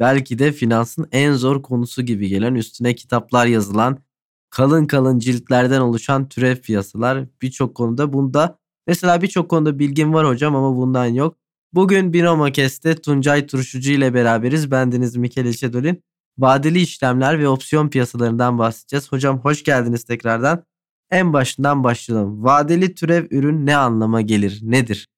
Belki de finansın en zor konusu gibi gelen üstüne kitaplar yazılan kalın kalın ciltlerden oluşan türev piyasalar birçok konuda bunda mesela birçok konuda bilgim var hocam ama bundan yok. Bugün Binomo Kest'te Tuncay Turşucu ile beraberiz. Bendeniz Mikel Çedolin. Vadeli işlemler ve opsiyon piyasalarından bahsedeceğiz. Hocam hoş geldiniz tekrardan. En başından başlayalım. Vadeli türev ürün ne anlama gelir? Nedir?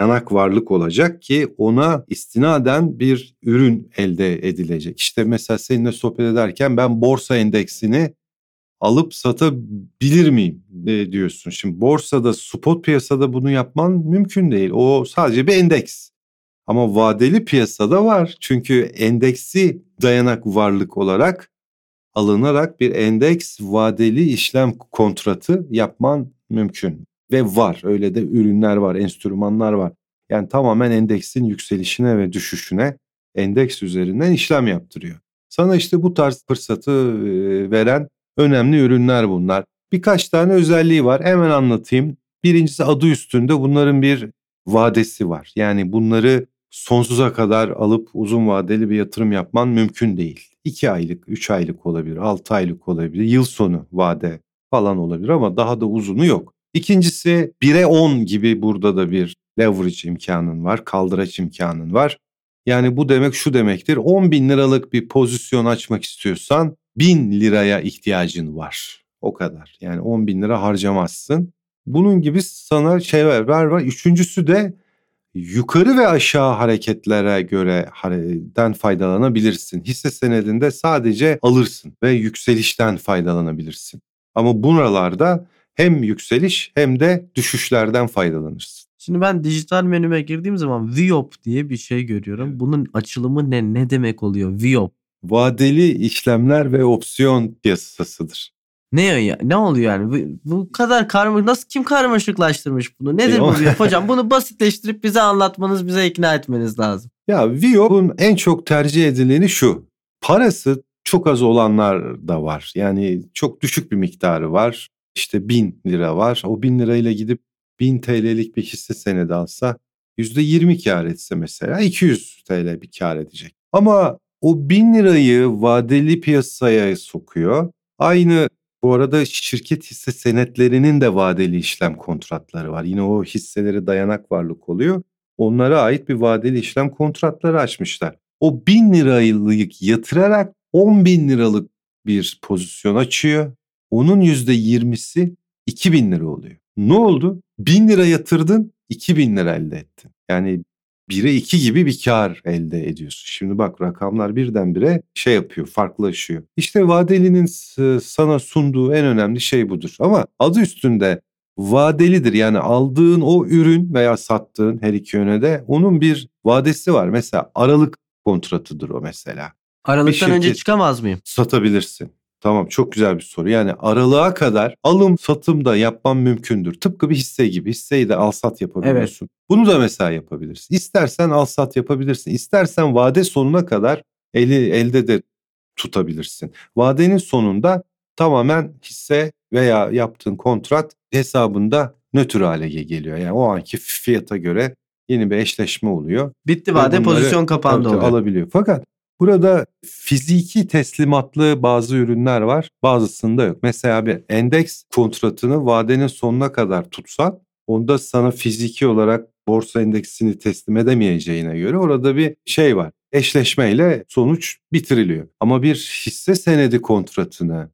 Yanak varlık olacak ki ona istinaden bir ürün elde edilecek. İşte mesela seninle sohbet ederken ben borsa endeksini alıp satabilir miyim diyorsun. Şimdi borsada spot piyasada bunu yapman mümkün değil. O sadece bir endeks. Ama vadeli piyasada var. Çünkü endeksi dayanak varlık olarak alınarak bir endeks vadeli işlem kontratı yapman mümkün. Ve var öyle de ürünler var, enstrümanlar var. Yani tamamen endeksin yükselişine ve düşüşüne endeks üzerinden işlem yaptırıyor. Sana işte bu tarz fırsatı veren önemli ürünler bunlar. Birkaç tane özelliği var. Hemen anlatayım. Birincisi adı üstünde bunların bir vadesi var. Yani bunları sonsuza kadar alıp uzun vadeli bir yatırım yapman mümkün değil. 2 aylık, 3 aylık olabilir, 6 aylık olabilir, yıl sonu vade falan olabilir ama daha da uzunu yok. İkincisi 1'e 10 gibi burada da bir leverage imkanın var, kaldıraç imkanın var. Yani bu demek şu demektir 10 bin liralık bir pozisyon açmak istiyorsan 1000 liraya ihtiyacın var. O kadar yani 10 bin lira harcamazsın. Bunun gibi sana şeyler var var. Üçüncüsü de yukarı ve aşağı hareketlere göre den faydalanabilirsin. Hisse senedinde sadece alırsın ve yükselişten faydalanabilirsin. Ama buralarda hem yükseliş hem de düşüşlerden faydalanırsın. Şimdi ben dijital menüme girdiğim zaman VIOP diye bir şey görüyorum. Bunun açılımı ne? Ne demek oluyor VIOP? Vadeli işlemler ve opsiyon piyasasıdır. Ne ya? Ne oluyor yani? Bu, bu kadar karma nasıl kim karmaşıklaştırmış bunu? Nedir e, bu VIOP hocam? Bunu basitleştirip bize anlatmanız, bize ikna etmeniz lazım. Ya VIOP'un en çok tercih edileni şu. Parası çok az olanlar da var. Yani çok düşük bir miktarı var işte bin lira var. O bin lirayla gidip bin TL'lik bir hisse senedi alsa yüzde yirmi kar etse mesela 200 TL bir kar edecek. Ama o bin lirayı vadeli piyasaya sokuyor. Aynı bu arada şirket hisse senetlerinin de vadeli işlem kontratları var. Yine o hisseleri dayanak varlık oluyor. Onlara ait bir vadeli işlem kontratları açmışlar. O bin liralık yatırarak 10 bin liralık bir pozisyon açıyor. Onun yüzde yirmisi 2000 lira oluyor. Ne oldu? 1000 lira yatırdın 2000 lira elde ettin. Yani 1'e 2 gibi bir kar elde ediyorsun. Şimdi bak rakamlar birdenbire şey yapıyor, farklılaşıyor. İşte vadelinin sana sunduğu en önemli şey budur. Ama adı üstünde vadelidir. Yani aldığın o ürün veya sattığın her iki yöne de onun bir vadesi var. Mesela aralık kontratıdır o mesela. Aralıktan önce çıkamaz mıyım? Satabilirsin. Tamam çok güzel bir soru. Yani aralığa kadar alım satım da yapman mümkündür. Tıpkı bir hisse gibi. Hisseyi de al sat yapabiliyorsun. Evet. Bunu da mesela yapabilirsin. İstersen al sat yapabilirsin. İstersen vade sonuna kadar eli elde de tutabilirsin. Vadenin sonunda tamamen hisse veya yaptığın kontrat hesabında nötr hale geliyor. Yani o anki fiyata göre yeni bir eşleşme oluyor. Bitti vade pozisyon kapandı oluyor. Alabiliyor. Fakat Burada fiziki teslimatlı bazı ürünler var, bazısında yok. Mesela bir endeks kontratını vadenin sonuna kadar tutsan, onda sana fiziki olarak borsa endeksini teslim edemeyeceğine göre orada bir şey var. Eşleşmeyle sonuç bitiriliyor. Ama bir hisse senedi kontratını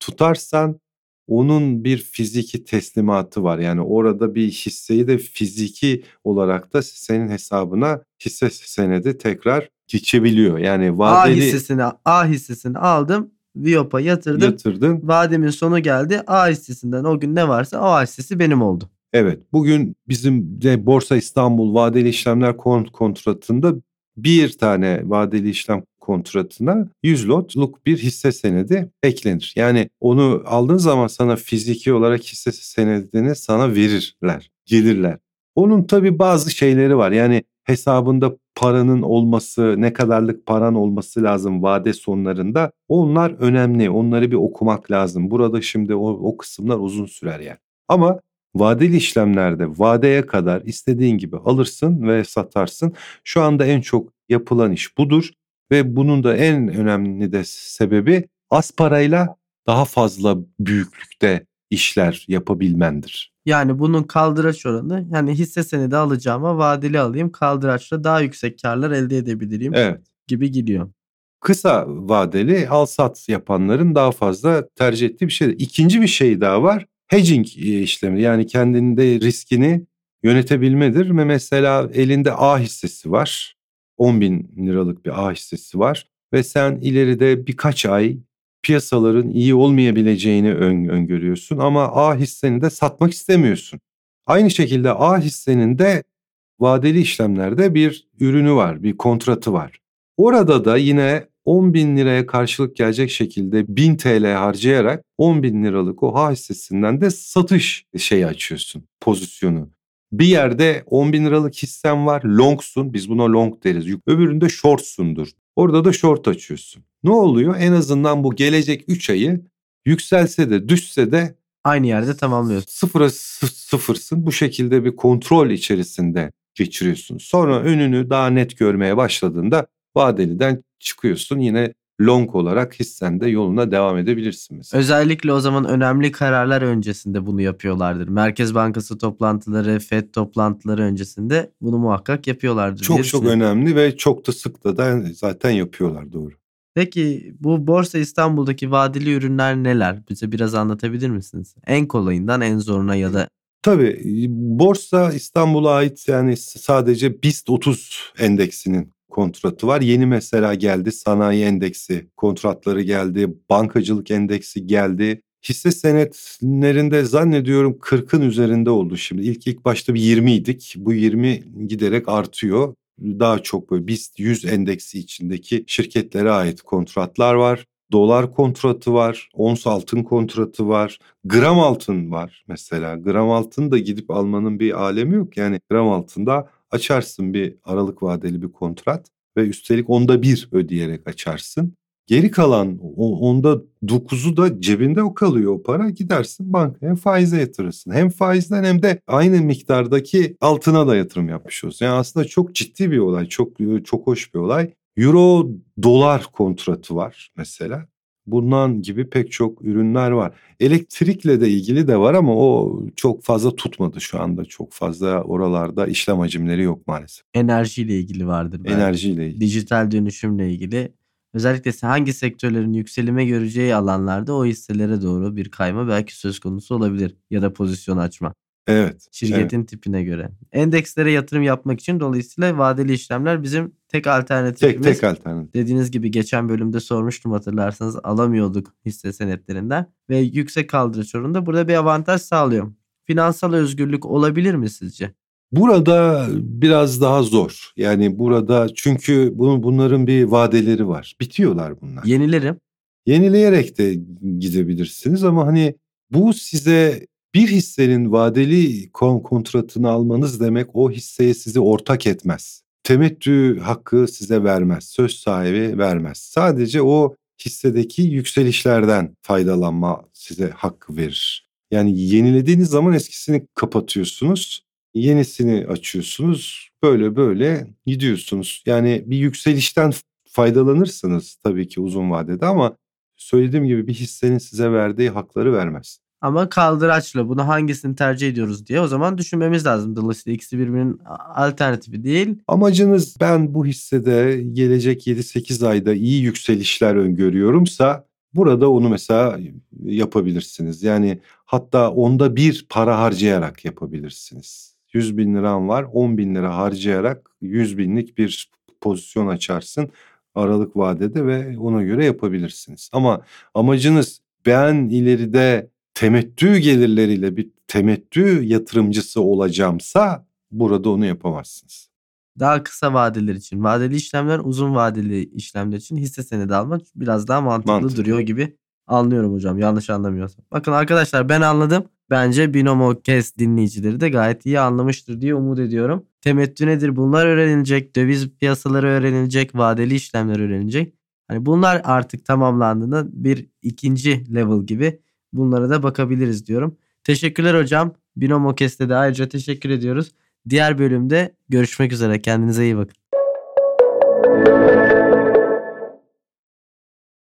tutarsan onun bir fiziki teslimatı var. Yani orada bir hisseyi de fiziki olarak da senin hesabına hisse senedi tekrar geçebiliyor. Yani vadeli... A hissesini A hissesini aldım. Viop'a yatırdım. Yatırdın. Vademin sonu geldi. A hissesinden o gün ne varsa o hissesi benim oldu. Evet. Bugün bizim de Borsa İstanbul vadeli işlemler kont kontratında bir tane vadeli işlem kontratına 100 lotluk bir hisse senedi eklenir. Yani onu aldığın zaman sana fiziki olarak hisse senedini sana verirler, gelirler. Onun tabii bazı şeyleri var. Yani hesabında paranın olması, ne kadarlık paran olması lazım vade sonlarında. Onlar önemli. Onları bir okumak lazım. Burada şimdi o, o kısımlar uzun sürer yani. Ama Vadeli işlemlerde vadeye kadar istediğin gibi alırsın ve satarsın. Şu anda en çok yapılan iş budur ve bunun da en önemli de sebebi az parayla daha fazla büyüklükte işler yapabilmendir. Yani bunun kaldıraç oranı yani hisse senedi alacağıma vadeli alayım kaldıraçla daha yüksek karlar elde edebilirim Evet. gibi gidiyor. Kısa vadeli al sat yapanların daha fazla tercih ettiği bir şey. İkinci bir şey daha var. Hedging işlemi yani kendinde riskini yönetebilmedir ve mesela elinde A hissesi var. 10 bin liralık bir A hissesi var ve sen ileride birkaç ay piyasaların iyi olmayabileceğini ön, öngörüyorsun ama A hisseni de satmak istemiyorsun. Aynı şekilde A hissenin de vadeli işlemlerde bir ürünü var, bir kontratı var. Orada da yine 10 bin liraya karşılık gelecek şekilde 1000 TL harcayarak 10 bin liralık o A hissesinden de satış şeyi açıyorsun, pozisyonu. Bir yerde 10 bin liralık hissen var, longsun, biz buna long deriz. Öbüründe shortsundur. Orada da short açıyorsun. Ne oluyor? En azından bu gelecek 3 ayı yükselse de düşse de aynı yerde tamamlıyorsun. Sıfıra sıfırsın. Bu şekilde bir kontrol içerisinde geçiriyorsun. Sonra önünü daha net görmeye başladığında vadeliden çıkıyorsun. Yine long olarak hissende yoluna devam edebilirsin mesela. Özellikle o zaman önemli kararlar öncesinde bunu yapıyorlardır. Merkez Bankası toplantıları, FED toplantıları öncesinde bunu muhakkak yapıyorlardır. Çok çok önemli ve çok da sık da zaten yapıyorlar doğru. Peki bu Borsa İstanbul'daki vadeli ürünler neler? Bize biraz anlatabilir misiniz? En kolayından en zoruna ya da Tabii Borsa İstanbul'a ait yani sadece BIST 30 endeksinin kontratı var. Yeni mesela geldi sanayi endeksi kontratları geldi, bankacılık endeksi geldi. Hisse senetlerinde zannediyorum 40'ın üzerinde oldu şimdi. İlk ilk başta bir 20 idik. Bu 20 giderek artıyor. Daha çok böyle BIST 100 endeksi içindeki şirketlere ait kontratlar var. Dolar kontratı var, ons altın kontratı var, gram altın var mesela. Gram altın da gidip almanın bir alemi yok. Yani gram altında açarsın bir aralık vadeli bir kontrat ve üstelik onda bir ödeyerek açarsın. Geri kalan onda dokuzu da cebinde o kalıyor o para gidersin bankaya faize yatırırsın. Hem faizden hem de aynı miktardaki altına da yatırım yapmış olsun. Yani aslında çok ciddi bir olay çok çok hoş bir olay. Euro dolar kontratı var mesela. Bundan gibi pek çok ürünler var. Elektrikle de ilgili de var ama o çok fazla tutmadı şu anda. Çok fazla oralarda işlem hacimleri yok maalesef. Enerjiyle ilgili vardır. Belki. Enerjiyle ilgili. Dijital dönüşümle ilgili. Özellikle hangi sektörlerin yükselime göreceği alanlarda o hisselere doğru bir kayma belki söz konusu olabilir. Ya da pozisyon açma. Evet. Şirketin evet. tipine göre. Endekslere yatırım yapmak için dolayısıyla vadeli işlemler bizim tek alternatifimiz. Tek tek alternatif. Dediğiniz gibi geçen bölümde sormuştum hatırlarsanız alamıyorduk hisse senetlerinden ve yüksek kaldırış oranında burada bir avantaj sağlıyor. Finansal özgürlük olabilir mi sizce? Burada biraz daha zor. Yani burada çünkü bunun bunların bir vadeleri var. Bitiyorlar bunlar. Yenilerim. Yenileyerek de gidebilirsiniz ama hani bu size bir hissenin vadeli kontratını almanız demek o hisseye sizi ortak etmez. Temettü hakkı size vermez, söz sahibi vermez. Sadece o hissedeki yükselişlerden faydalanma size hakkı verir. Yani yenilediğiniz zaman eskisini kapatıyorsunuz, yenisini açıyorsunuz. Böyle böyle gidiyorsunuz. Yani bir yükselişten faydalanırsınız tabii ki uzun vadede ama söylediğim gibi bir hissenin size verdiği hakları vermez. Ama kaldıraçla bunu hangisini tercih ediyoruz diye o zaman düşünmemiz lazım. Dolayısıyla ikisi birbirinin alternatifi değil. Amacınız ben bu hissede gelecek 7-8 ayda iyi yükselişler öngörüyorumsa burada onu mesela yapabilirsiniz. Yani hatta onda bir para harcayarak yapabilirsiniz. 100 bin liram var 10 bin lira harcayarak 100 binlik bir pozisyon açarsın aralık vadede ve ona göre yapabilirsiniz. Ama amacınız ben ileride temettü gelirleriyle bir temettü yatırımcısı olacağımsa burada onu yapamazsınız. Daha kısa vadeler için vadeli işlemler uzun vadeli işlemler için hisse senedi almak biraz daha mantıklı, mantıklı. duruyor gibi anlıyorum hocam yanlış anlamıyorsam. Bakın arkadaşlar ben anladım. Bence Binomo Kes dinleyicileri de gayet iyi anlamıştır diye umut ediyorum. Temettü nedir? Bunlar öğrenilecek. Döviz piyasaları öğrenilecek. Vadeli işlemler öğrenilecek. Hani bunlar artık tamamlandığında bir ikinci level gibi Bunlara da bakabiliriz diyorum. Teşekkürler hocam. Binomo Kest'e de ayrıca teşekkür ediyoruz. Diğer bölümde görüşmek üzere. Kendinize iyi bakın.